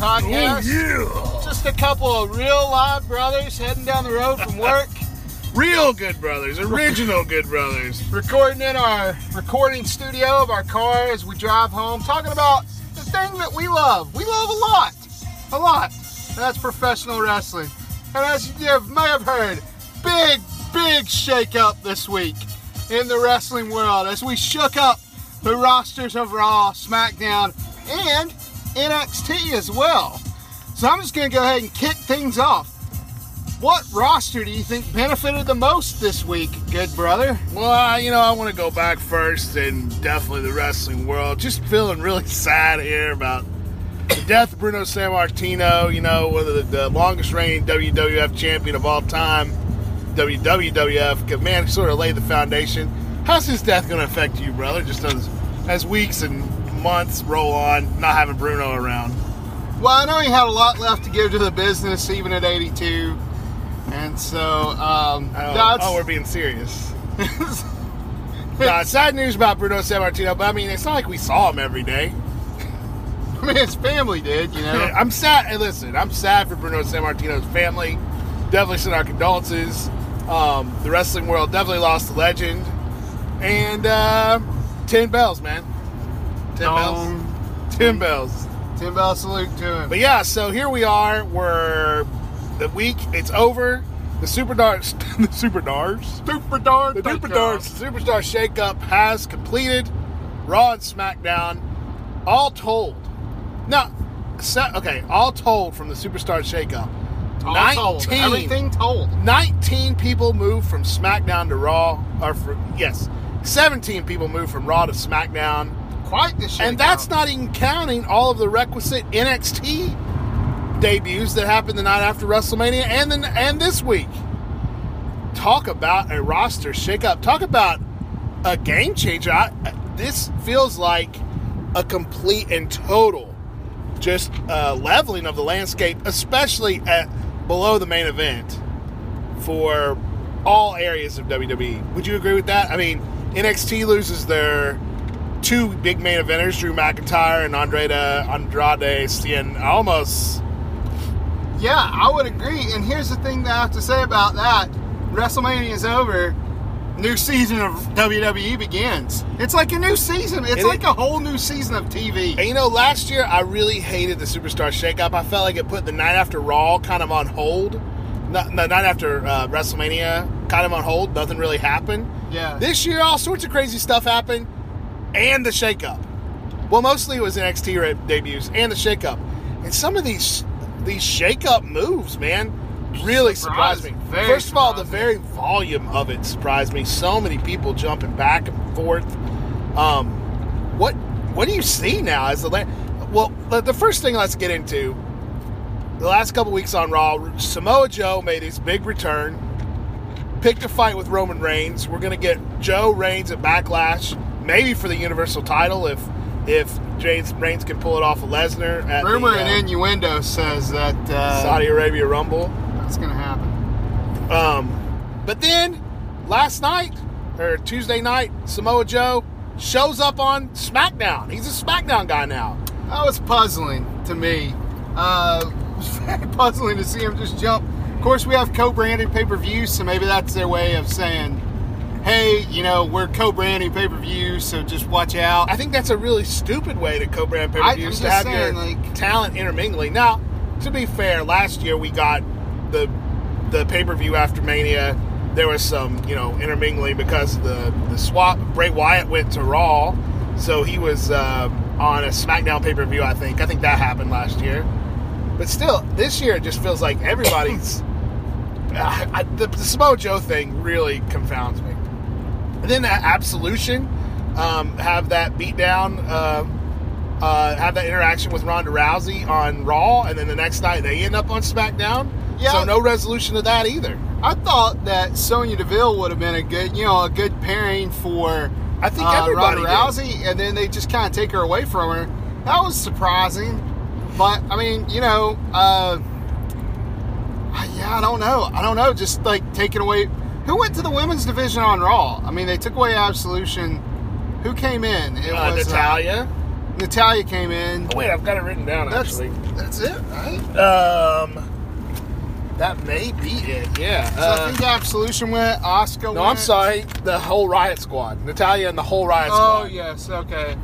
Podcast. Oh, yeah. Just a couple of real live brothers heading down the road from work, Real good brothers. Original good brothers. recording in our recording studio of our car as we drive home, talking about the thing that we love. We love a lot, a lot. That's professional wrestling. And as you may have heard, big, big shakeup this week in the wrestling world as we shook up the rosters of Raw, SmackDown, and NXT as well. So I'm just going to go ahead and kick things off. What roster do you think benefited the most this week, good brother? Well, you know, I want to go back first and definitely the wrestling world. Just feeling really sad here about the death of Bruno Sammartino, you know, one of the, the longest reigning WWF champion of all time, WWF. Man, sort of laid the foundation. How's his death going to affect you, brother? Just as, as weeks and months roll on, not having Bruno around. Well, I know he had a lot left to give to the business, even at 82. And so, um, Oh, oh, we're being serious. Nah, sad news about Bruno Sammartino, but I mean, it's not like we saw him every day. I mean, his family did, you know. I'm sad. Hey, listen, I'm sad for Bruno Sammartino's family. Definitely send our condolences. Um, the wrestling world definitely lost a legend. And uh, 10 bells, man. 10 bells. 10 bells. Tim Bell salute to him. But yeah, so here we are. We're the week, it's over. The Super Darts, the Super Dars, Super Dark. the Super Darts Superstar Shakeup has completed. Raw and SmackDown, all told. Now, okay, all told from the Superstar Shakeup. All told. 19 Everything told. 19 people moved from SmackDown to Raw, or yes, 17 people moved from Raw to SmackDown. Quite the shit. And that's not even counting all of the requisite NXT debuts that happened the night after WrestleMania and then and this week. Talk about a roster shakeup. Talk about a game changer. I, this feels like a complete and total just uh, leveling of the landscape, especially at below the main event for all areas of WWE. Would you agree with that? I mean, NXT loses their two big main eventers, Drew McIntyre and Andrade Andrade Cien Almas. Yeah, I would agree. And here's the thing that I have to say about that WrestleMania is over. New season of WWE begins. It's like a new season. It's It like is- a whole new season of TV. And you know, last year I really hated the Superstar Shakeup. I felt like it put the night after Raw kind of on hold. Not, the night after uh, WrestleMania kind of on hold. Nothing really happened. Yeah. This year, all sorts of crazy stuff happened, and the shakeup. Well, mostly it was NXT debuts and the shakeup. And some of these these shakeup moves, man, really surprised me. Very First of all, the very volume of it surprised me. So many people jumping back and forth. Um, what what do you see now as the la- well? The, the first thing let's get into the last couple weeks on Raw. Samoa Joe made his big return picked a fight with Roman Reigns. We're gonna get Joe Reigns at Backlash, maybe for the Universal title if if James Reigns can pull it off of Lesnar at Rumor the, uh, and innuendo says that uh, Saudi Arabia Rumble. that's going to happen. Um, but then last night or Tuesday night, Samoa Joe shows up on SmackDown. He's a SmackDown guy now. That was puzzling to me. Uh, it was very puzzling to see him just jump. Of course, we have co-branded pay-per-views, so maybe that's their way of saying, "Hey, you know, we're co-branding pay-per-views, so just watch out." I think that's a really stupid way to co-brand pay-per-views to have just your like- talent intermingling. Now, to be fair, last year we got the the pay-per-view after Mania. There was some, you know, intermingling because the the swap. Bray Wyatt went to Raw, so he was uh, on a SmackDown pay-per-view. I think. I think that happened last year. But still, this year it just feels like everybody's. I, I, the, the Samoa Joe thing really confounds me. And then that Absolution um, have that beatdown, uh, uh, have that interaction with Ronda Rousey on Raw, and then the next night they end up on SmackDown. Yeah. So no resolution to that either. I thought that Sonya Deville would have been a good, you know, a good pairing for I think uh, everybody Ronda. Rousey, and then they just kind of take her away from her. That was surprising, but I mean, you know, uh, yeah, I don't know, I don't know, just like taking away. Who went to the women's division on Raw? I mean, they took away Absolution. Who came in? It Uh, was, Natalya. Natalya came in. Oh, wait, I've got it written down That's actually. that's it, right? Um, that may be it. Yeah. So Uh, I think Absolution went. Oscar no, went. I'm sorry. The whole Riot Squad, Natalya and the whole Riot Squad. Oh yes, okay.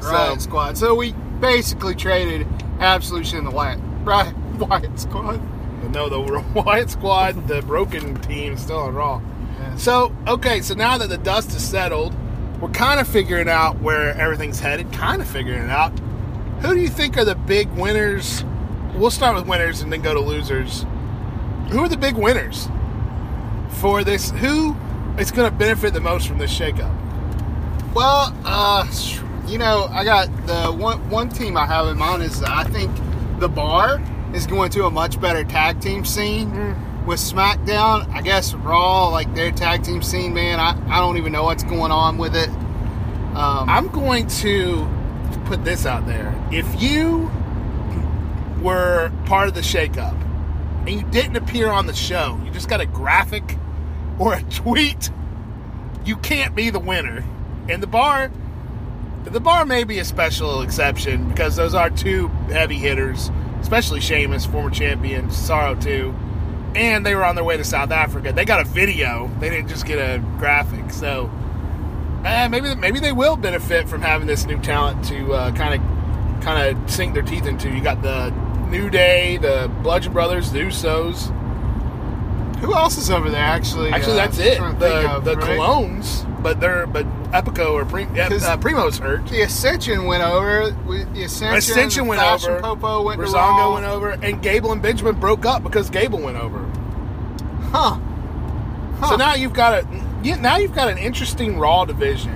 So- Riot Squad. So we basically traded Absolution and the Riot Riot, Riot Squad. No, the Riot Squad, the broken team, still on Raw. Yeah. So, okay, so now that the dust is settled, we're kind of figuring out where everything's headed, kind of figuring it out. Who do you think are the big winners? We'll start with winners and then go to losers. Who are the big winners for this? Who is going to benefit the most from this shakeup? Well, uh, you know, I got the one one team I have in mind is I think the Bar is going to a much better tag team scene with SmackDown. I guess Raw, like their tag team scene, man. I, I don't even know what's going on with it. Um, I'm going to put this out there. If you were part of the shakeup and you didn't appear on the show, you just got a graphic or a tweet, you can't be the winner. And the bar, the bar may be a special exception because those are two heavy hitters, especially Sheamus, former champion, Cesaro too, and they were on their way to South Africa. They got a video; they didn't just get a graphic. So eh, maybe maybe they will benefit from having this new talent to kind of kind of sink their teeth into. You got the New Day, the Bludgeon Brothers, the Usos. who else is over there? Actually, Actually, uh, that's it. The the right? Colóns, but they're but Epico or Pre, uh, Primo's hurt. The Ascension went over. The Ascension, Ascension went Fashion over. Popo went to Breezango went over, and Gable and Benjamin broke up because Gable went over. Huh. Huh. So now you've got a now you've got an interesting Raw division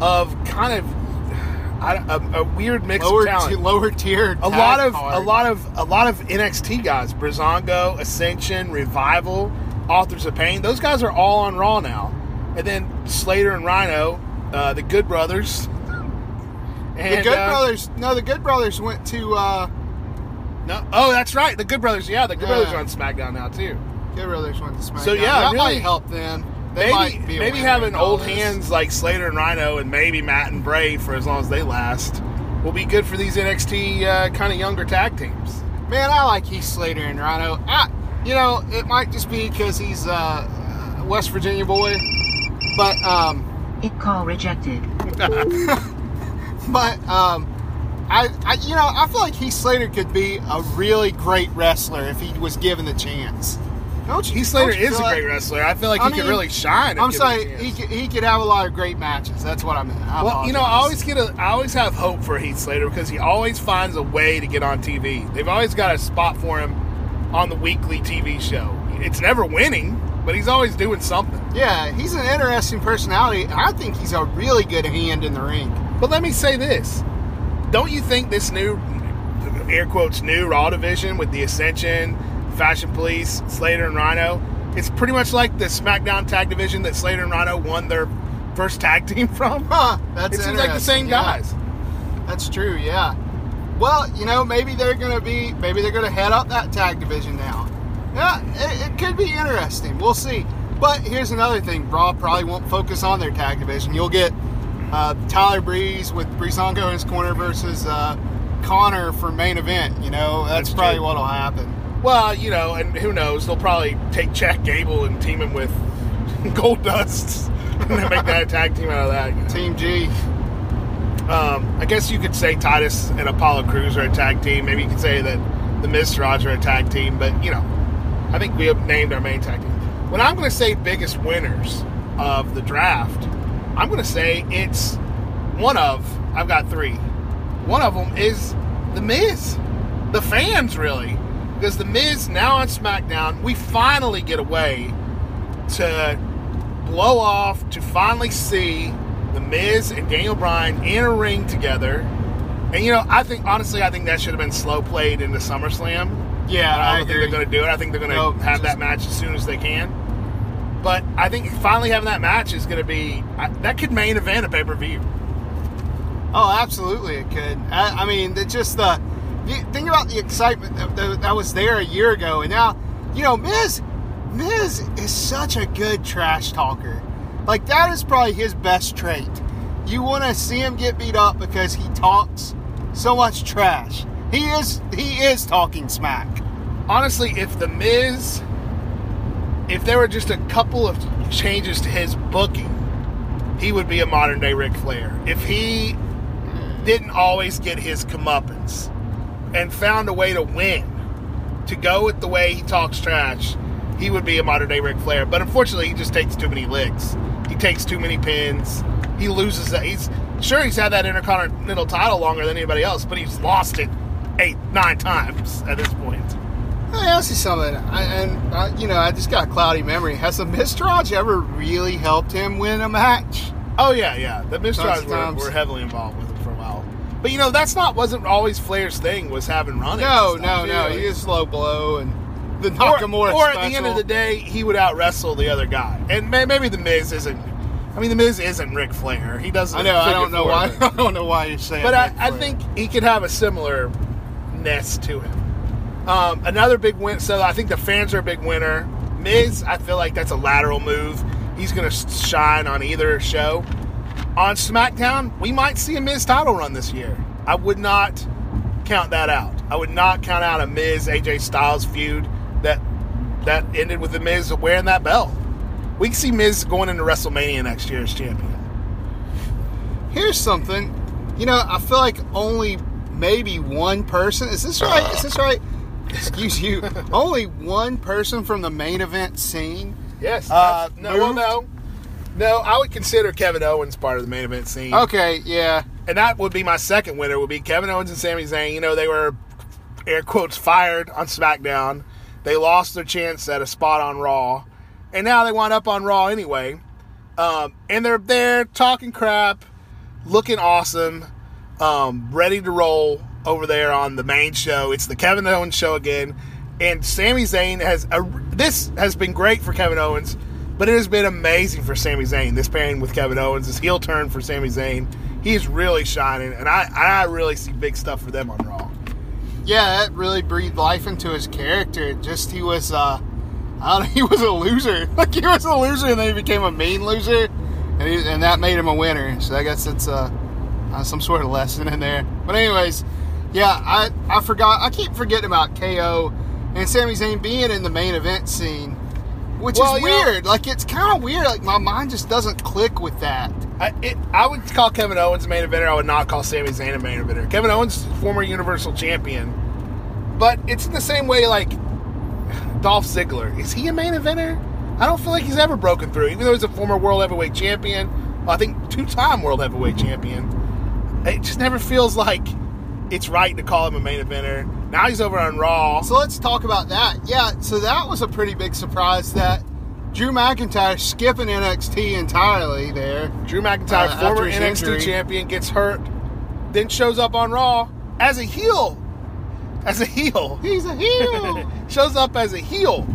of kind of I- a, a weird mix lower of talent. t- lower tier. a lot of a lot of a lot of NXT guys, Breezango, Ascension, Revival, Authors of Pain. Those guys are all on Raw now, and then Slater and Rhino, uh, the Good Brothers. And, the Good uh, Brothers. No, the Good Brothers went to. uh No, oh, that's right, the Good Brothers. Yeah, the Good Yeah. Brothers are on SmackDown now too. Good Brothers went to SmackDown. So, yeah, that really- might help them. They maybe might be maybe having old this. hands like Slater and Rhino, and maybe Matt and Bray for as long as they last, will be good for these NXT uh, kind of younger tag teams. Man, I like Heath Slater and Rhino. I, you know, it might just be because he's uh, a West Virginia boy, but um, It call rejected. but um, I, I, you know, I feel like Heath Slater could be a really great wrestler if he was given the chance. Don't you? Heath Slater don't you is a feel great like- wrestler. I feel like I he could really shine. If I'm given a saying he could, he could have a lot of great matches. That's what I meant. I Well, you know, I always get a, I always have hope for Heath Slater because he always finds a way to get on TV. They've always got a spot for him on the weekly TV show. It's never winning, but he's always doing something. Yeah, he's an interesting personality. I think he's a really good hand in the ring. But let me say this: Don't you think this new, air quotes, new Raw division with the Ascension, Fashion Police, Slater and Rhino, it's pretty much like the SmackDown tag division that Slater and Rhino won their first tag team from. Huh, that's it seems like the same yeah. guys. That's true, yeah. Well, you know, maybe they're gonna be, maybe they're gonna head up that tag division now. Yeah, it, it could be interesting. We'll see. But here's another thing: Raw probably won't focus on their tag division. You'll get uh, Tyler Breeze with Breezango in his corner versus uh, Connor for main event. You know, that's, That's probably true. what'll happen. Well, you know, and who knows? They'll probably take Jack Gable and team him with Goldust and make that a tag team out of that. you know. Team G. Um, I guess you could say Titus and Apollo Crews are a tag team. Maybe you could say that the Miztourage are a tag team, but you know, I think we have named our main tag team. When I'm going to say biggest winners of the draft, I'm going to say it's one of. I've got three. One of them is the Miz, the fans really, because the Miz now on SmackDown. We finally get away to blow off to finally see the Miz and Daniel Bryan in a ring together. And you know, I think honestly, I think that should have been slow played into SummerSlam. Yeah, I I, don't think agree. they're going to do it. I think they're going to Nope, have that match as soon as they can. But I think finally having that match is going to be I, that could main event a pay per view. Oh, absolutely, it could. I, I mean, it's just uh, the you think about the excitement that, that, that was there a year ago, and now, you know, Miz, Miz is such a good trash talker. Like that is probably his best trait. you want to see him get beat up because he talks so much trash. He is he is talking smack. honestly, if the Miz, if there were just a couple of changes to his booking, he would be a modern day Ric Flair. If he didn't always get his comeuppance and found a way to win, to go with the way he talks trash, he would be a modern day Ric Flair. But unfortunately, he just takes too many licks. He takes too many pins. He loses that. He's sure he's had that Intercontinental title longer than anybody else, but he's lost it eight, nine times at this point. Let me ask you something. I, and I, you know, I just got a cloudy memory. Has the Miztourage ever really helped him win a match? Oh yeah, yeah. The of were, were heavily involved with him for a while. But you know, that's not wasn't always Flair's thing. Was having run No, no, no. He is slow blow and the or, Nakamura or at the end of the day, he would out wrestle the other guy. And may, maybe the Miz isn't. I mean, the Miz isn't Ric Flair. He doesn't. I know. I don't know why. I don't know why you're saying. but I, I think he could have a similar ness to him. Um, another big win. So I think the fans are a big winner. Miz, I feel like that's a lateral move. He's going to shine on either show. On SmackDown, we might see a Miz title run this year. I would not count that out. I would not count out a Miz AJ Styles feud that that ended with the Miz wearing that belt. We can see Miz going into WrestleMania next year as champion. Here's something. You know, I feel like only maybe one person. Is this right? Is this right? Excuse you. only one person from the main event scene. Yes. Uh, no, well, no. No, I would consider Kevin Owens part of the main event scene. Okay, yeah. And that would be my second winner, would be Kevin Owens and Sami Zayn. You know, they were, air quotes, fired on SmackDown. They lost their chance at a spot on Raw. And now they wind up on Raw anyway. Um, and they're there talking crap, looking awesome, um, ready to roll over there on the main show. It's the Kevin Owens show again. And Sami Zayn has a, this has been great for Kevin Owens, but it has been amazing for Sami Zayn. This pairing with Kevin Owens, this heel turn for Sami Zayn, he's really shining, and I I really see big stuff for them on Raw. Yeah, that really breathed life into his character. Just he was uh I don't know, he was a loser. Like he was a loser and then he became a mean loser. And, he, and that made him a winner. So I guess it's uh, uh, some sort of lesson in there. But anyways, yeah, I, I forgot I keep forgetting about KO and Sami Zayn being in the main event scene. Which Well, is you know- weird. like it's kind of weird. Like my mind just doesn't click with that. I, it, I would call Kevin Owens a main eventer. I would not call Sami Zayn a main eventer. Kevin Owens, former Universal Champion, but it's in the same way like Dolph Ziggler. Is he a main eventer? I don't feel like he's ever broken through, even though he's a former World Heavyweight Champion. Well, I think two-time World Heavyweight Champion. It just never feels like it's right to call him a main eventer. Now he's over on Raw. So let's talk about that. Yeah, so that was a pretty big surprise that Drew McIntyre skipping NXT entirely there. Drew McIntyre, Uh, former NXT injury. champion, gets hurt, then shows up on Raw as a heel. As a heel. He's a heel. shows up as a heel,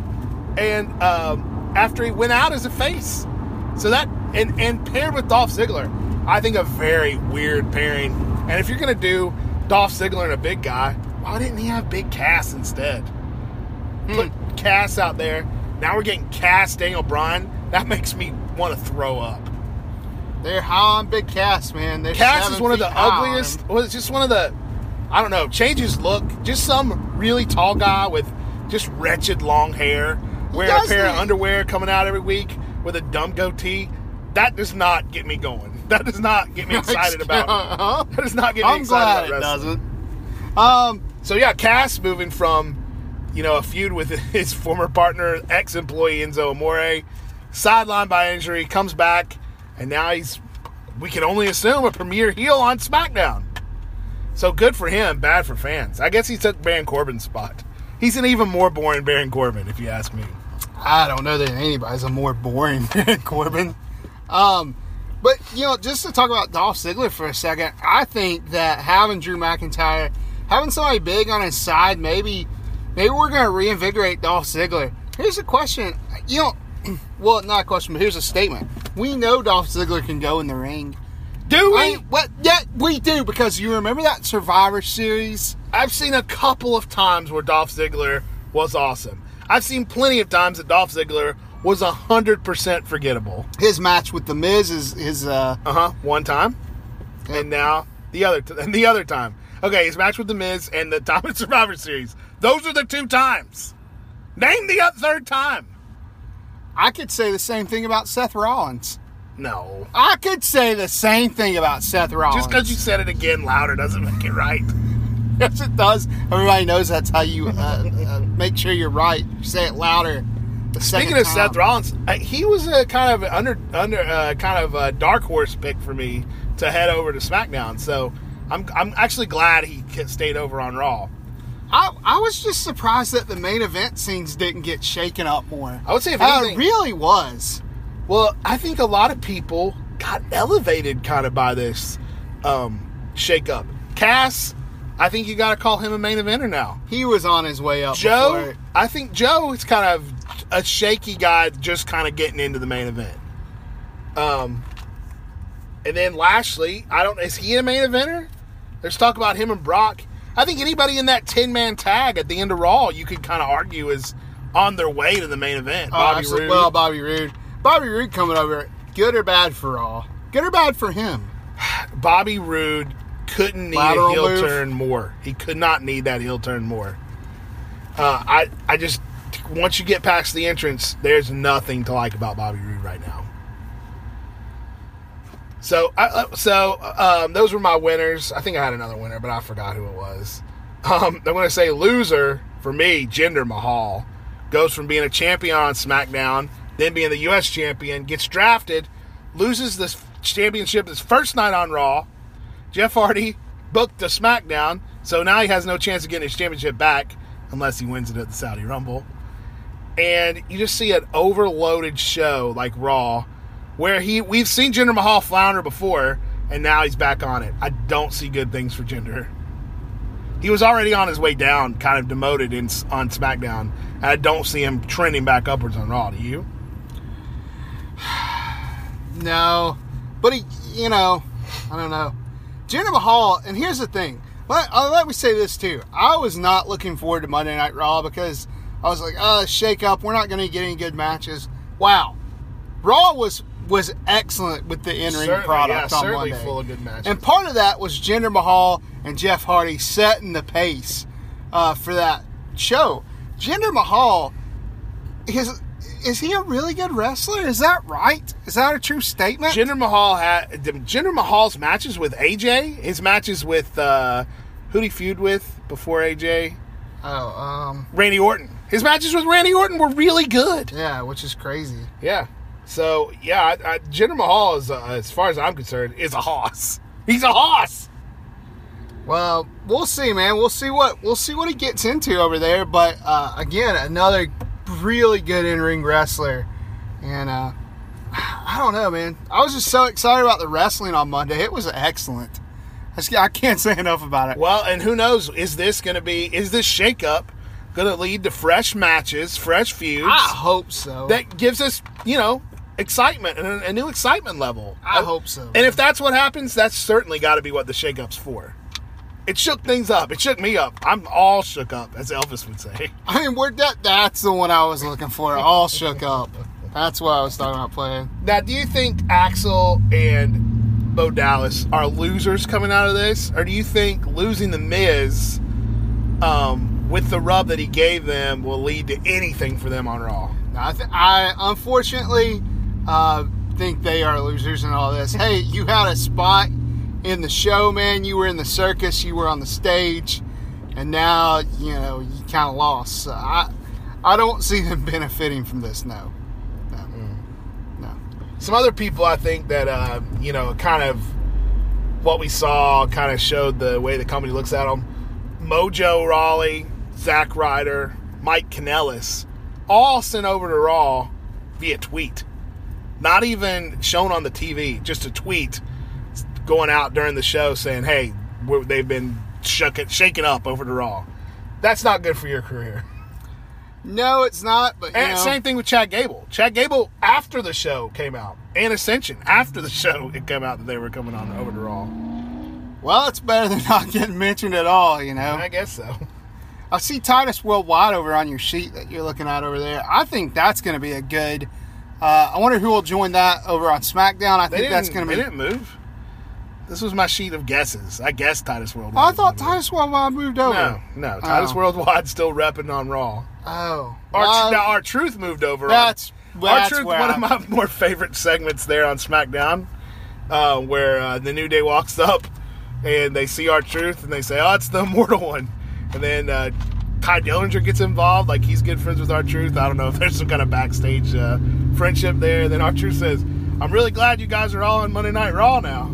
and um, after he went out as a face, so that and and paired with Dolph Ziggler, I think a very weird pairing. And if you're gonna do Dolph Ziggler and a big guy, why didn't he have Big Cass instead? Hmm. Put Cass out there. Now we're getting Cass Daniel Bryan. That makes me want to throw up. They're high on Big Cass, man. They're Cass is one of the ugliest. Was just one of the, I don't know, changes look. Just some really tall guy with just wretched long hair, wearing a pair of underwear, coming out every week with a dumb goatee. That does not get me going. That does not get me excited about. Uh-huh. That does not get me I'm excited glad it about wrestling. doesn't. Um, So yeah, Cass moving from, you know, a feud with his former partner, ex-employee Enzo Amore, sidelined by injury, comes back, and now he's, we can only assume, a premier heel on SmackDown. So good for him, bad for fans. I guess he took Baron Corbin's spot. He's an even more boring Baron Corbin, if you ask me. I don't know that anybody's a more boring Baron Corbin. Um, but you know, just to talk about Dolph Ziggler for a second, I think that having Drew McIntyre, having somebody big on his side, maybe, maybe we're going to reinvigorate Dolph Ziggler. Here's a question, you know, well, not a question, but here's a statement. We know Dolph Ziggler can go in the ring. Do we? I, what? Yeah, we do because you remember that Survivor Series. I've seen a couple of times where Dolph Ziggler was awesome. I've seen plenty of times that Dolph Ziggler was a hundred percent forgettable. His match with the Miz is his. Uh, Uh huh. One time, and now the other t- and the other time. Okay, his match with the Miz and the time in Survivor Series. Those are the two times. Name the third time. I could say the same thing about Seth Rollins. No. I could say the same thing about Seth Rollins. Just because you said it again louder doesn't make it right. yes, it does. Everybody knows that's how you uh, uh, make sure you're right. You say it louder. Speaking of. Seth Rollins, he was a kind of under under uh, kind of a dark horse pick for me to head over to SmackDown. So I'm I'm actually glad he stayed over on Raw. I, I was just surprised that the main event scenes didn't get shaken up more. I would say if Uh, anything, it really was. well, I think a lot of people got elevated kind of by this um, shake up. Cass, I think you got to call him a main eventer now. He was on his way up. Joe. I think Joe is kind of a shaky guy, just kind of getting into the main event. Um, and then Lashley, I don't. Is he a main eventer? There's talk about him and Brock. I think anybody in that ten man tag at the end of Raw, you could kind of argue is on their way to the main event. Oh, Bobby. Roode. Well, Bobby Roode. Bobby Roode coming over. Good or bad for Raw? Good or bad for him? Bobby Roode couldn't need Lateral a heel move. turn more. He could not need that heel turn more. Uh, I I just once you get past the entrance, there's nothing to like about Bobby Roode right now. So I, uh, so um, those were my winners. I think I had another winner, but I forgot who it was. Um, I'm going to say loser for me. Jinder Mahal goes from being a champion on SmackDown, then being the U.S. champion, gets drafted, loses this championship his first night on Raw. Jeff Hardy booked the SmackDown, so now he has no chance of getting his championship back unless he wins it at the Saudi Rumble. And you just see an overloaded show like Raw, where he we've seen Jinder Mahal flounder before, and now he's back on it. I don't see good things for Jinder. He was already on his way down, kind of demoted in on SmackDown, I don't see him trending back upwards on Raw. Do you? No, but he, you know, I don't know. Jinder Mahal, and here's the thing. Let, uh, let me say this too. I was not looking forward to Monday Night Raw because I was like, uh, shake up. We're not going to get any good matches. Wow. Raw was was excellent with the in ring Certainly, product yeah, on certainly Monday. full of good matches. And part of that was Jinder Mahal and Jeff Hardy setting the pace uh, for that show. Jinder Mahal is is he a really good wrestler? Is that right? Is that a true statement? Jinder Mahal had Jinder Mahal's matches with AJ, his matches with uh, who did he feud with before AJ? oh, um, Randy Orton. His matches with Randy Orton were really good. yeah, which is crazy. Yeah. So yeah, I, I, Jinder Mahal is, uh, as far as I'm concerned, is a hoss. He's a hoss. Well, we'll see, man. We'll see what we'll see what he gets into over there. But uh, again, another really good in ring wrestler, and uh, I don't know, man. I was just so excited about the wrestling on Monday. It was excellent. I, just, I can't say enough about it. Well, and who knows? Is this going to be? Is this shakeup going to lead to fresh matches, fresh feuds? I hope so. that gives us, you know, excitement and a, a new excitement level. I hope so. And if that's what happens, that's certainly got to be what the shakeup's for. It shook things up. It shook me up. I'm all shook up, as Elvis would say. I mean, we're that. That's the one I was looking for. All shook up. That's what I was talking about playing. Now, do you think Axel and Bo Dallas are losers coming out of this, or do you think losing the Miz um, with the rub that he gave them will lead to anything for them on Raw? I, th- I unfortunately uh, think they are losers in all this. Hey, you had a spot in the show, man. You were in the circus. You were on the stage, and now you know you kind of lost. So I, I don't see them benefiting from this. No, no, no. Some other people, I think that uh, you know, kind of what we saw, kind of showed the way the company looks at them. Mojo Rawley, Zack Ryder, Mike Kanellis, all sent over to Raw via tweet. Not even shown on the TV, just a tweet going out during the show saying, "Hey, we're, they've been shaken up over to Raw." That's not good for your career. No, it's not. But And know, same thing with Chad Gable. Chad Gable after the show came out, and Ascension after the show it came out that they were coming on over to Raw. well, it's better than not getting mentioned at all. You know. I guess so. I see Titus Worldwide over on your sheet that you're looking at over there. I think that's going to be a good. Uh, I wonder who will join that over on SmackDown. I They think that's going to they be. didn't move. This was my sheet of guesses. I guessed Titus Worldwide. Oh, I thought. Titus Worldwide moved over. No, no. Titus Oh. Worldwide still repping on Raw. Oh, Our, well, now, R-Truth moved over. that's R-Truth, one I- of my more favorite segments there on SmackDown, uh, where uh, the New Day walks up and they see R-Truth and they say, "Oh, it's the immortal one," and then uh, Tye Dillinger gets involved, like he's good friends with R-Truth. I don't know if there's some kind of backstage uh, friendship there. Then R-Truth says, "I'm really glad you guys are all on Monday Night Raw now."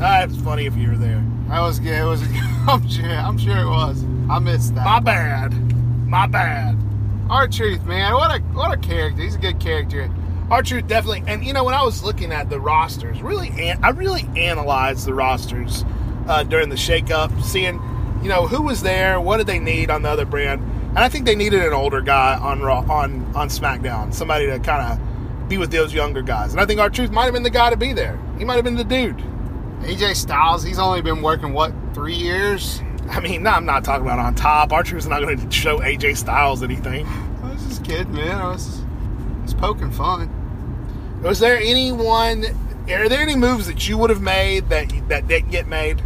Ah, it's funny if you were there. That was good. It was. I'm sure. I'm sure it was. I missed that. My bad. My bad. R-Truth, man. What a what a character. He's a good character. R-Truth definitely, and you know when I was looking at the rosters, really, an- I really analyzed the rosters uh, during the shakeup, seeing, you know, who was there, what did they need on the other brand, and I think they needed an older guy on Raw, on on SmackDown, somebody to kind of be with those younger guys, and I think R-Truth might have been the guy to be there. He might have been the dude. AJ Styles. He's only been working what three years. I mean, no, I'm not talking about on top. R-Truth's not going to show AJ Styles anything. I was just kidding, man. I was, I was poking fun. Was there anyone? Are there any moves that you would have made that that didn't get made?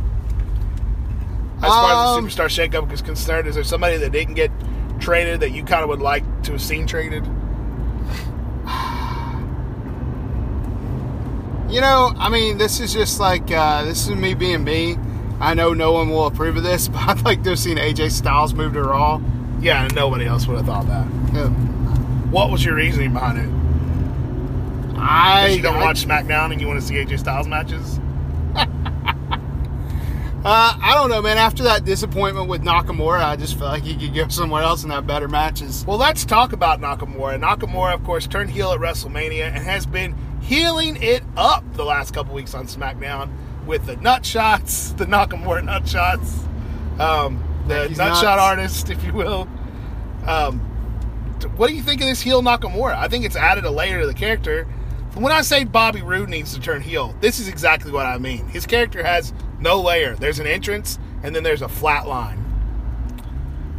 As far as Um, the superstar shakeup is concerned, is there somebody that didn't get traded that you kind of would like to have seen traded? You know, I mean, this is just like uh, this is me being me. I know no one will approve of this, but I'd like to have seen AJ Styles move to Raw. Yeah, and nobody else would have thought that. Yeah. What was your reasoning behind it? I you don't I- watch SmackDown and you want to see AJ Styles matches? Uh, I don't know, man. After that disappointment with Nakamura, I just felt like he could go somewhere else and have better matches. Well, let's talk about Nakamura. Nakamura, of course, turned heel at WrestleMania and has been healing it up the last couple weeks on SmackDown with the nut shots, the Nakamura nut shots, um, the nut nuts. shot artist, if you will. Um, what do you think of this heel Nakamura? I think it's added a layer to the character. When I say Bobby Roode needs to turn heel, this is exactly what I mean. His character has no layer. There's an entrance, and then there's a flat line.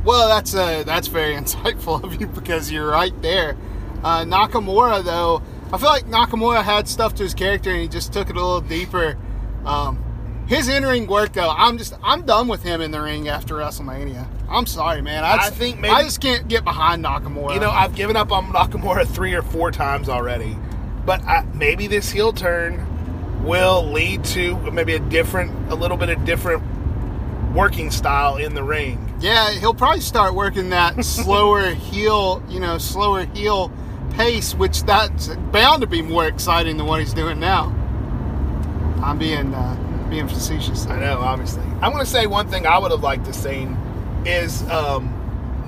Well, that's uh, that's very insightful of you because you're right there. Uh, Nakamura, though, I feel like Nakamura had stuff to his character and he just took it a little deeper. Um, his in-ring work, though, I'm just I'm done with him in the ring after WrestleMania. I'm sorry, man. I, just, I think maybe- I just can't get behind Nakamura. You know, I've given up on Nakamura three or four times already, but I, maybe this heel turn will lead to maybe a different, a little bit of different working style in the ring. Yeah, he'll probably start working that slower heel, you know, slower heel pace, which that's bound to be more exciting than what he's doing now. I'm being uh, being facetious. I know, obviously. I'm going to say one thing I would have liked to seen is um,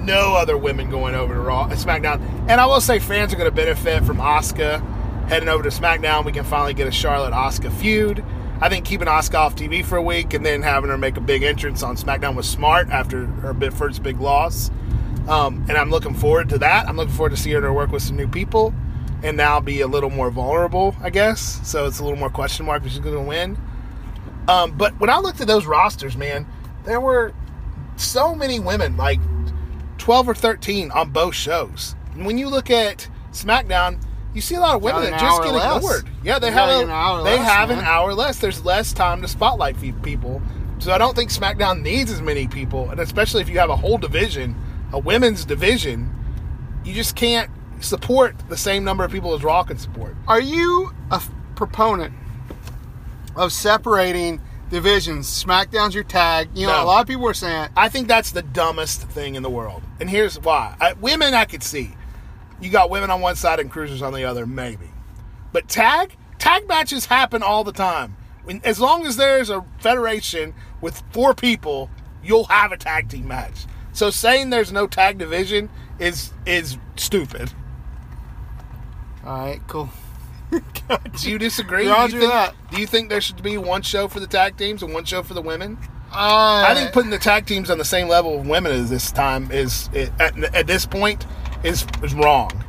no other women going over to Raw, SmackDown, and I will say fans are going to benefit from Asuka heading over to SmackDown. We can finally get a Charlotte Asuka feud. I think keeping Asuka off TV for a week and then having her make a big entrance on SmackDown was smart after her bit- first big loss. Um, and I'm looking forward to that. I'm looking forward to seeing her work with some new people and now be a little more vulnerable, I guess. So it's a little more question mark if she's going to win. Um, but when I looked at those rosters, man, there were so many women, like 12 or 13 on both shows. And when you look at SmackDown, you see a lot of women that just get less. ignored. Yeah, they have a, an hour they less, have an hour less. There's less time to spotlight people. So I don't think SmackDown needs as many people, and especially if you have a whole division, a women's division, you just can't support the same number of people as Raw can support. Are you a f- proponent of separating divisions? SmackDown's your tag. You know, No. a lot of people are saying, I think that's the dumbest thing in the world. And here's why. I, women, I could see. You got women on one side and cruisers on the other, maybe. But tag? Tag matches happen all the time. As long as there's a federation with four people, you'll have a tag team match. So saying there's no tag division is is stupid. all right, cool. Do you disagree? Roger do you think, that. Do you think there should be one show for the tag teams and one show for the women? Uh, I think putting the tag teams on the same level of women as this time is at, at this point is is wrong.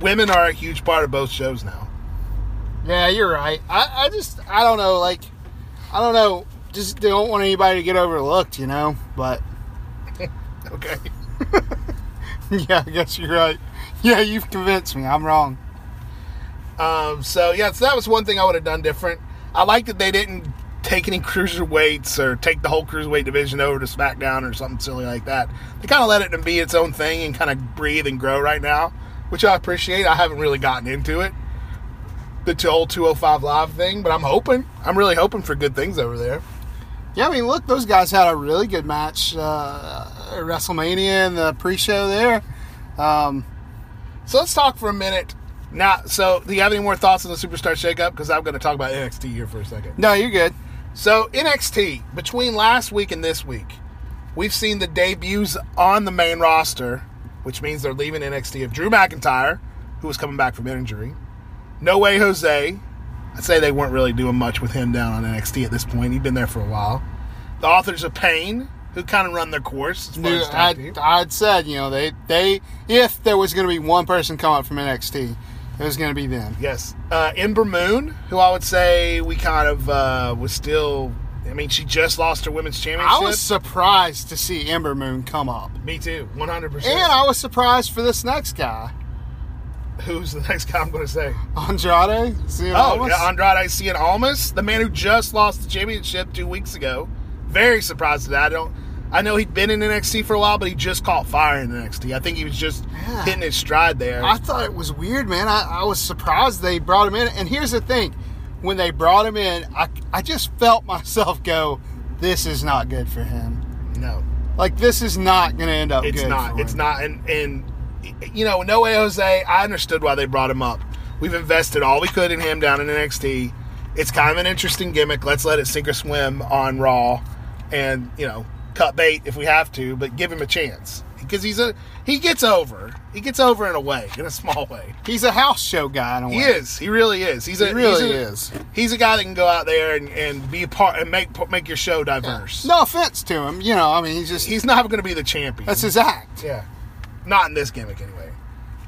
Women are a huge part of both shows now. Yeah, you're right. I, I just, I don't know, like, I don't know. Just don't want anybody to get overlooked, you know. But Okay. yeah, I guess you're right. Yeah, you've convinced me. I'm wrong. Um, so yeah, so that was one thing I would have done different. I like that they didn't take any cruiserweights or take the whole cruiserweight division over to SmackDown or something silly like that. They kind of let it be its own thing and kind of breathe and grow right now, which I appreciate. I haven't really gotten into it, the whole 205 Live thing, but I'm hoping. I'm really hoping for good things over there. Yeah, I mean, look, those guys had a really good match uh, at WrestleMania and the pre-show there. Um, So let's talk for a minute. Now, so do you have any more thoughts on the Superstar Shakeup? Because I'm going to talk about NXT here for a second. no, you're good. So NXT between last week and this week, we've seen the debuts on the main roster, which means they're leaving NXT of Drew McIntyre, who was coming back from injury. No way Jose. I'd say they weren't really doing much with him down on NXT at this point. He'd been there for a while. The authors of Pain, who kind of run their course as far Dude, as I'd. I'd said, you know, they, they, if there was going to be one person come up from NXT, it was going to be them. Yes. Uh, Ember Moon, who I would say we kind of uh, was still. I mean, she just lost her women's championship. I was surprised to see Ember Moon come up. Me too, 100%. And I was surprised for this next guy, Who's the next guy I'm going to say? Andrade. See Oh, yeah, Andrade Cien Almas, the man who just lost the championship two weeks ago. Very surprised at that. I don't. I know he'd been in the NXT for a while, but he just caught fire in NXT. I think he was just Yeah. hitting his stride there. I thought it was weird, man. I, I was surprised they brought him in. And here's the thing when they brought him in, I, I just felt myself go, this is not good for him. no, Like, this is not going to end up it's not. It's not. And and you know, no way, Jose. I understood why they brought him up. We've invested all we could in him down in NXT. It's kind of an interesting gimmick. Let's let it sink or swim on Raw, and you know, cut bait if we have to, but give him a chance because he's a he gets over. He gets over in a way, in a small way. He's a house show guy in a way. He is. He really is. He's a He really he's a- is. He's a guy that can go out there and, and be a part and make make your show diverse. No offense to him. You know, I mean, he's just, He's not going to be the champion. that's his act. Yeah. Not in this gimmick, anyway.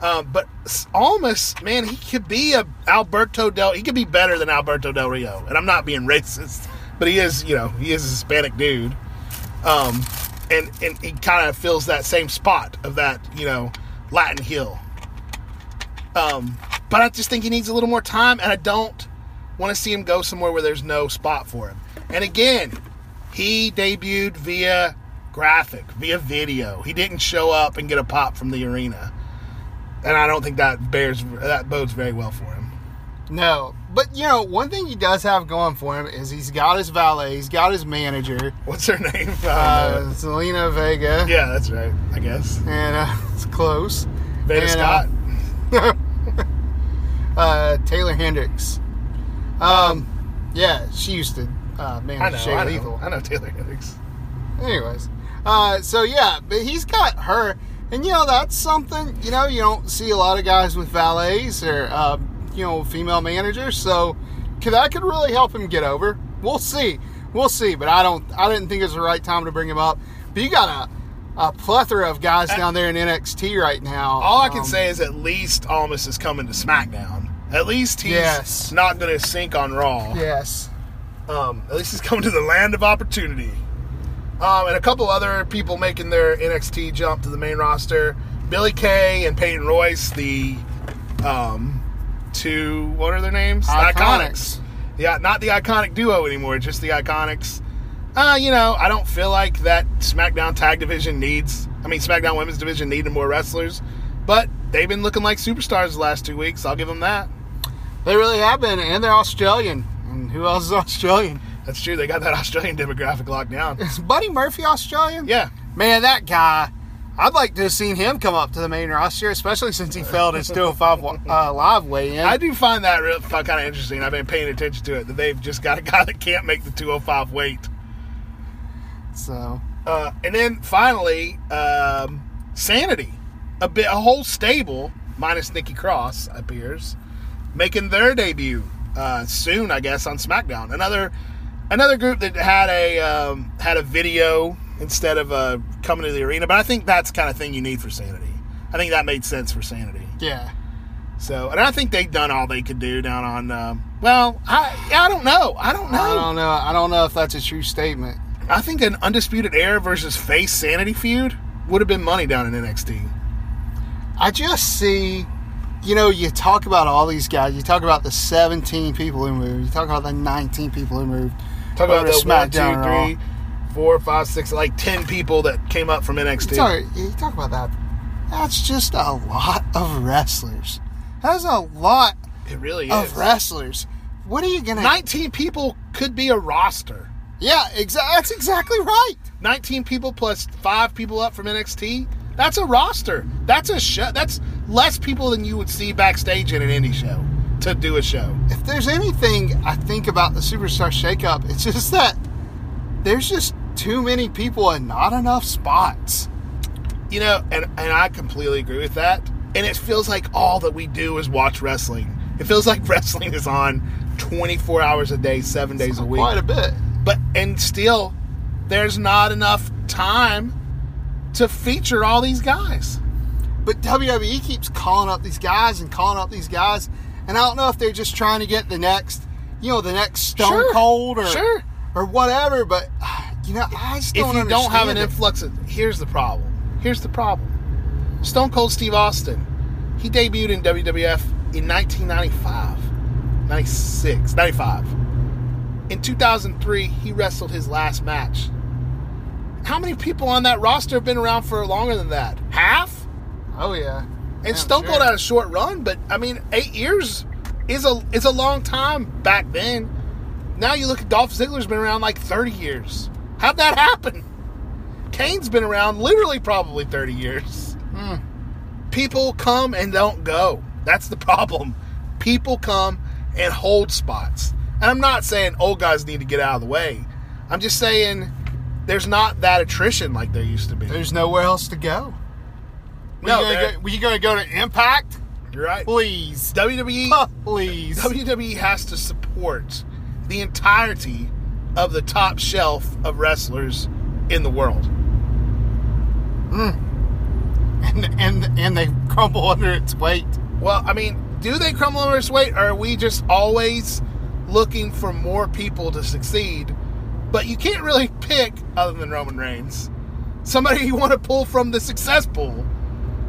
Um, but Almas, man, he could be a Alberto Del. He could be better than Alberto Del Rio, and I'm not being racist, but he is, you know, he is a Hispanic dude, um, and and he kind of fills that same spot of that, you know, Latin heel. Um, but I just think he needs a little more time, and I don't want to see him go somewhere where there's no spot for him. And again, he debuted via graphic, via video. He didn't show up and get a pop from the arena, and I don't think that bears that bodes very well for him. No. But, you know, one thing he does have going for him is he's got his valet, he's got his manager, What's her name? uh, Zelina Vega. yeah, that's right. I guess And uh, it's close. Veda And, Scott. uh, uh, Taylor Hendricks. Um, yeah, she used to uh, I manage know. Jay I know. Lethal. I know Taylor Hendricks. Anyways, uh, so yeah, but he's got her, and you know that's something. You know, you don't see a lot of guys with valets or uh, you know female manager. so could, that could really help him get over. We'll see, we'll see. But I don't, I didn't think it was the right time to bring him up. But you got a, a plethora of guys down there in NXT right now. All I can Um, say is at least Almas is coming to SmackDown. At least he's Yes. not going to sink on Raw. yes, Um, at least he's coming to the land of opportunity. Um, and a couple other people making their NXT jump to the main roster: Billie Kay and Peyton Royce, the um, two what are their names? The Iconics. Yeah, not the iconic duo anymore, just the Iconics. Uh, you know, I don't feel like that SmackDown Tag Division needs. I mean, SmackDown Women's Division needed more wrestlers, but they've been looking like superstars the last two weeks. I'll give them that. they really have been, and they're Australian. And who else is Australian? That's true. They got that Australian demographic locked down. Is Buddy Murphy Australian? Yeah, Man, that guy, I'd like to have seen him come up to the main roster, especially since he failed his 205 uh, live weigh in. I do find that real kind of interesting. I've been paying attention to it that they've just got a guy that can't make the 205 weight. So, Uh, and then finally, um, Sanity, a bit a whole stable minus Nikki Cross appears, making their debut uh, soon, I guess, on SmackDown. Another another group that had a um, had a video instead of uh, coming to the arena, but I think that's the kind of thing you need for Sanity. I think that made sense for Sanity. yeah. So, and I think they've done all they could do down on. Um, well, I I don't know. I don't know. I don't know. I don't know if that's a true statement. I think an undisputed era versus face sanity feud would have been money down in NXT. I just see, you know, you talk about all these guys. You talk about the 17 people who moved. You talk about the 19 people who moved. Talk about the one, SmackDown Raw. two, three, four, five, six, like ten people that came up from NXT. Sorry, you talk about that. That's just a lot of wrestlers. That's a lot It really is. wrestlers. What are you gonna? 19 people could be a roster. yeah, exactly. That's exactly right. 19 people plus five people up from NXT. That's a roster. That's a show. That's less people than you would see backstage in an indie show to do a show. If there's anything I think about the superstar shakeup, it's just that there's just too many people and not enough spots. You know, and, and I completely agree with that. And it feels like all that we do is watch wrestling. It feels like wrestling is on 24 hours a day, seven days a week. Quite a bit. but and still there's not enough time to feature all these guys But WWE keeps calling up these guys and calling up these guys, and I don't know if they're just trying to get the next, you know, the next Stone Sure. Cold or Sure. Or whatever. But you know, I just if don't you don't have an it. influx of here's the problem here's the problem stone cold steve austin he debuted in wwf in 1995 96 95 in 2003 he wrestled his last match how many people on that roster have been around for longer than that half Oh yeah, And Yeah, Stone sure. Cold had a short run, but I mean, eight years is a is a long time back then. Now you look at Dolph Ziggler's been around like thirty years. How'd that happen? Kane's been around literally probably thirty years. Hmm. People come and don't go. That's the problem. People come and hold spots. And I'm not saying old guys need to get out of the way. I'm just saying there's not that attrition like there used to be. There's nowhere else to go. Were No, you gonna go, were you going to go to Impact? You're right. Please, WWE please. WWE has to support the entirety of the top shelf of wrestlers in the world. Mm. and and and they crumble under its weight. Well, I mean, do they crumble under its weight, or are we just always looking for more people to succeed? But you can't really pick, other than Roman Reigns, somebody you want to pull from the success pool.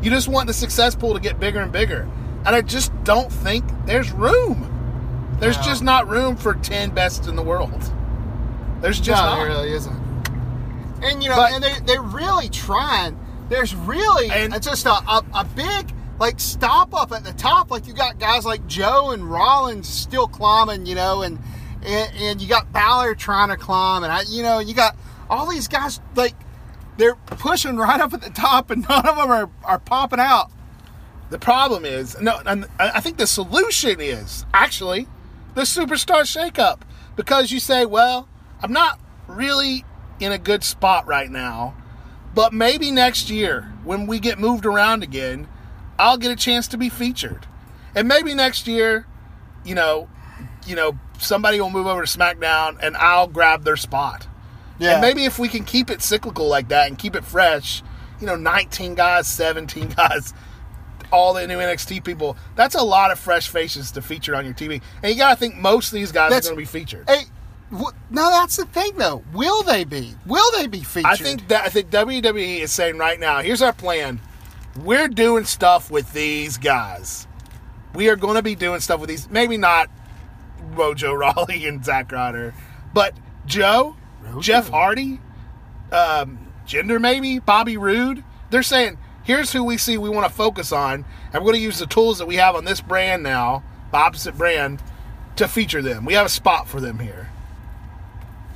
You just want the success pool to get bigger and bigger. And I just don't think there's room. There's just not room for 10 best in the world. There's just no, not. there really isn't. And you know, But- and they they're really trying. There's really And- it's just a, a a big like stop up at the top. Like you got guys like Joe and Rollins still climbing, you know, and and, and you got Balor trying to climb, and I, you know, you got all these guys like they're pushing right up at the top, and none of them are, are popping out. The problem is, no, and I think the solution is actually the superstar shakeup because you say, well, I'm not really in a good spot right now, but maybe next year when we get moved around again, I'll get a chance to be featured, and maybe next year, you know, you know, somebody will move over to SmackDown and I'll grab their spot. Yeah, And maybe if we can keep it cyclical like that and keep it fresh, you know, 19 guys, 17 guys, all the new NXT people, that's a lot of fresh faces to feature on your TV. And you got to think most of these guys That's- are going to be featured. Hey, wh- no, that's the thing though. Will they be? Will they be featured? I think that I think WWE is saying right now, here's our plan. We're doing stuff with these guys. We are going to be doing stuff with these. Maybe not Mojo Rawley and Zack Ryder, but Joe, Rojo. Jeff Hardy, um, Gender maybe Bobby Roode. They're saying here's who we see we want to focus on, and we're going to use the tools that we have on this brand now, the opposite brand, to feature them. We have a spot for them here.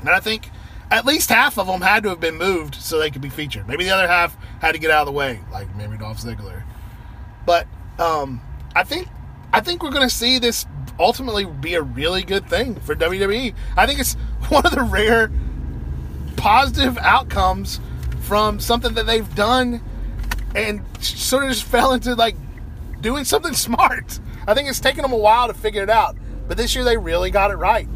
And I think at least half of them had to have been moved so they could be featured. Maybe the other half had to get out of the way, like maybe Dolph Ziggler. But um, I think I think we're going to see this ultimately be a really good thing for WWE. I think it's one of the rare positive outcomes from something that they've done and sort of just fell into like doing something smart. I think it's taken them a while to figure it out, but this year they really got it right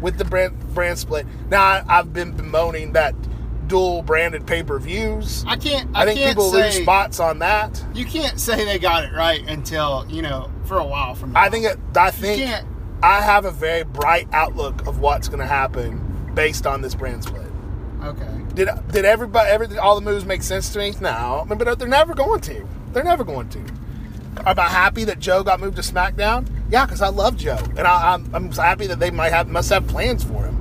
with the brand brand split. Now I, I've been bemoaning that dual branded pay per views. I can't. I, I, think can't people say, lose spots on that. You can't say they got it right until you know for a while from now. I think it, I think I have a very bright outlook of what's going to happen based on this brand split. Okay. Did did everybody every all the moves make sense to me? No, but they're never going to. They're never going to. Am I happy that Joe got moved to SmackDown? Yeah, because I love Joe, and I, I'm, I'm happy that they might have must have plans for him.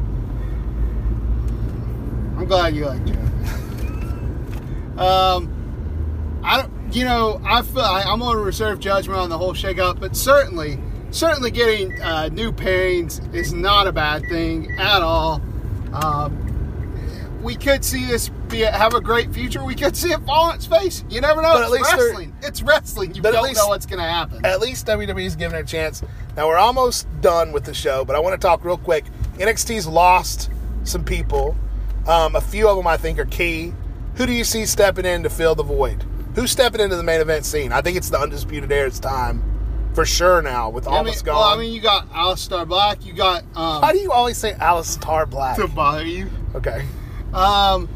I'm glad you like Joe. um, I don't. You know, I feel I, I'm going to reserve judgment on the whole shakeup, but certainly, certainly getting uh, new pairings is not a bad thing at all. Um, we could see this be a, have a great future. We could see it fall on its face. You never know. But at it's least wrestling. It's wrestling. You don't least- know what's going to happen. At least WWE's giving it a chance. Now we're almost done with the show, but I want to talk real quick. NXT's lost some people. Um, a few of them I think are key. Who do you see stepping in to fill the void? Who's stepping into the main event scene? I think it's the Undisputed Era's time for sure now with I mean, almost well. I mean, you got Aleister Black. You got um, How do you always say Alistar Black? to bother you. Okay. Um,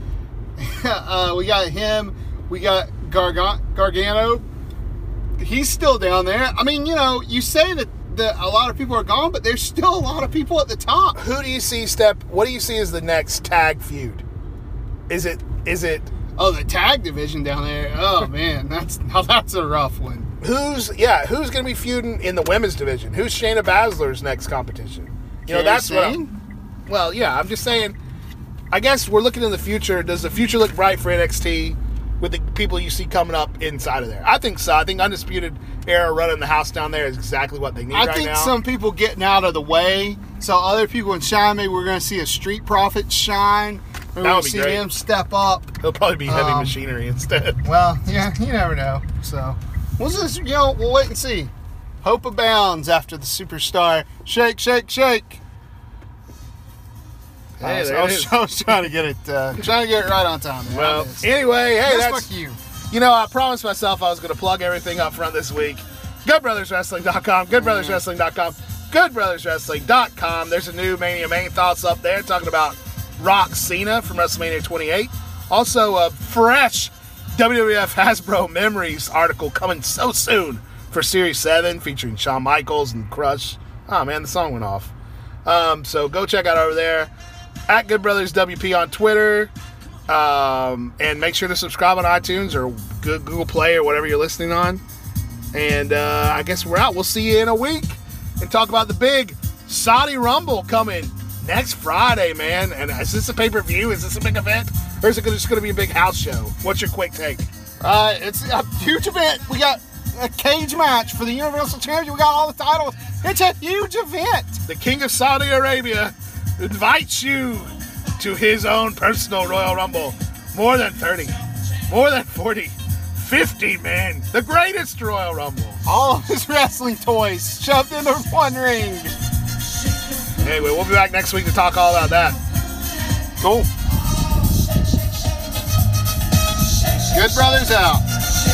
uh, we got him. We got Gargan- Gargano. He's still down there. I mean, you know, you say that, that a lot of people are gone, but there's still a lot of people at the top. Who do you see step? What do you see as the next tag feud? Is it is it Oh, the tag division down there. Oh man, that's now that's a rough one. who's yeah who's going to be feuding in the women's division? Who's Shayna Baszler's next competition? You know that's what. I'm- well, yeah, I'm just saying. I guess we're looking in the future. Does the future look bright for NXT with the people you see coming up inside of there? I think so. I think Undisputed Era running the house down there is exactly what they need I right think now. some people getting out of the way, so other people can shine. Maybe we're going to see a Street Profits shine. We're That gonna see great. them step up. It'll probably be heavy Um, machinery instead. Well, yeah, you never know. So we'll just, you know, we'll wait and see. Hope abounds after the superstar. Shake, shake, shake. Hey, I, was, I was- I was trying to get it, uh, trying to get it right on time. man. Well, anyway, hey, Just that's fuck you. You know, I promised myself I was going to plug everything up front this week. GoodBrothersWrestling.com, GoodBrothersWrestling.com, GoodBrothersWrestling.com. There's a new Mania Main Thoughts up there talking about Rock Cena from WrestleMania 28. Also, a fresh WWF Hasbro Memories article coming so soon for Series 7 featuring Shawn Michaels and Crush. Oh, man, the song went off. Um, so go check out over there at Good Brothers WP on Twitter. Um, and make sure to subscribe on iTunes or Good Google Play or whatever you're listening on. And uh, I guess we're out. We'll see you in a week and talk about the big Saudi Rumble coming next Friday, man. And is this a pay per view? Is this a big event? Or is it just going to be a big house show? What's your quick take? Uh, it's a huge event. We got a cage match for the Universal Championship. We got all the titles. It's a huge event. The King of Saudi Arabia invites you to his own personal Royal Rumble. More than 30, more than 40, 50 men. The greatest Royal Rumble. All of his wrestling toys shoved into one ring. Anyway, we'll be back next week to talk all about that. Cool. Good brothers out.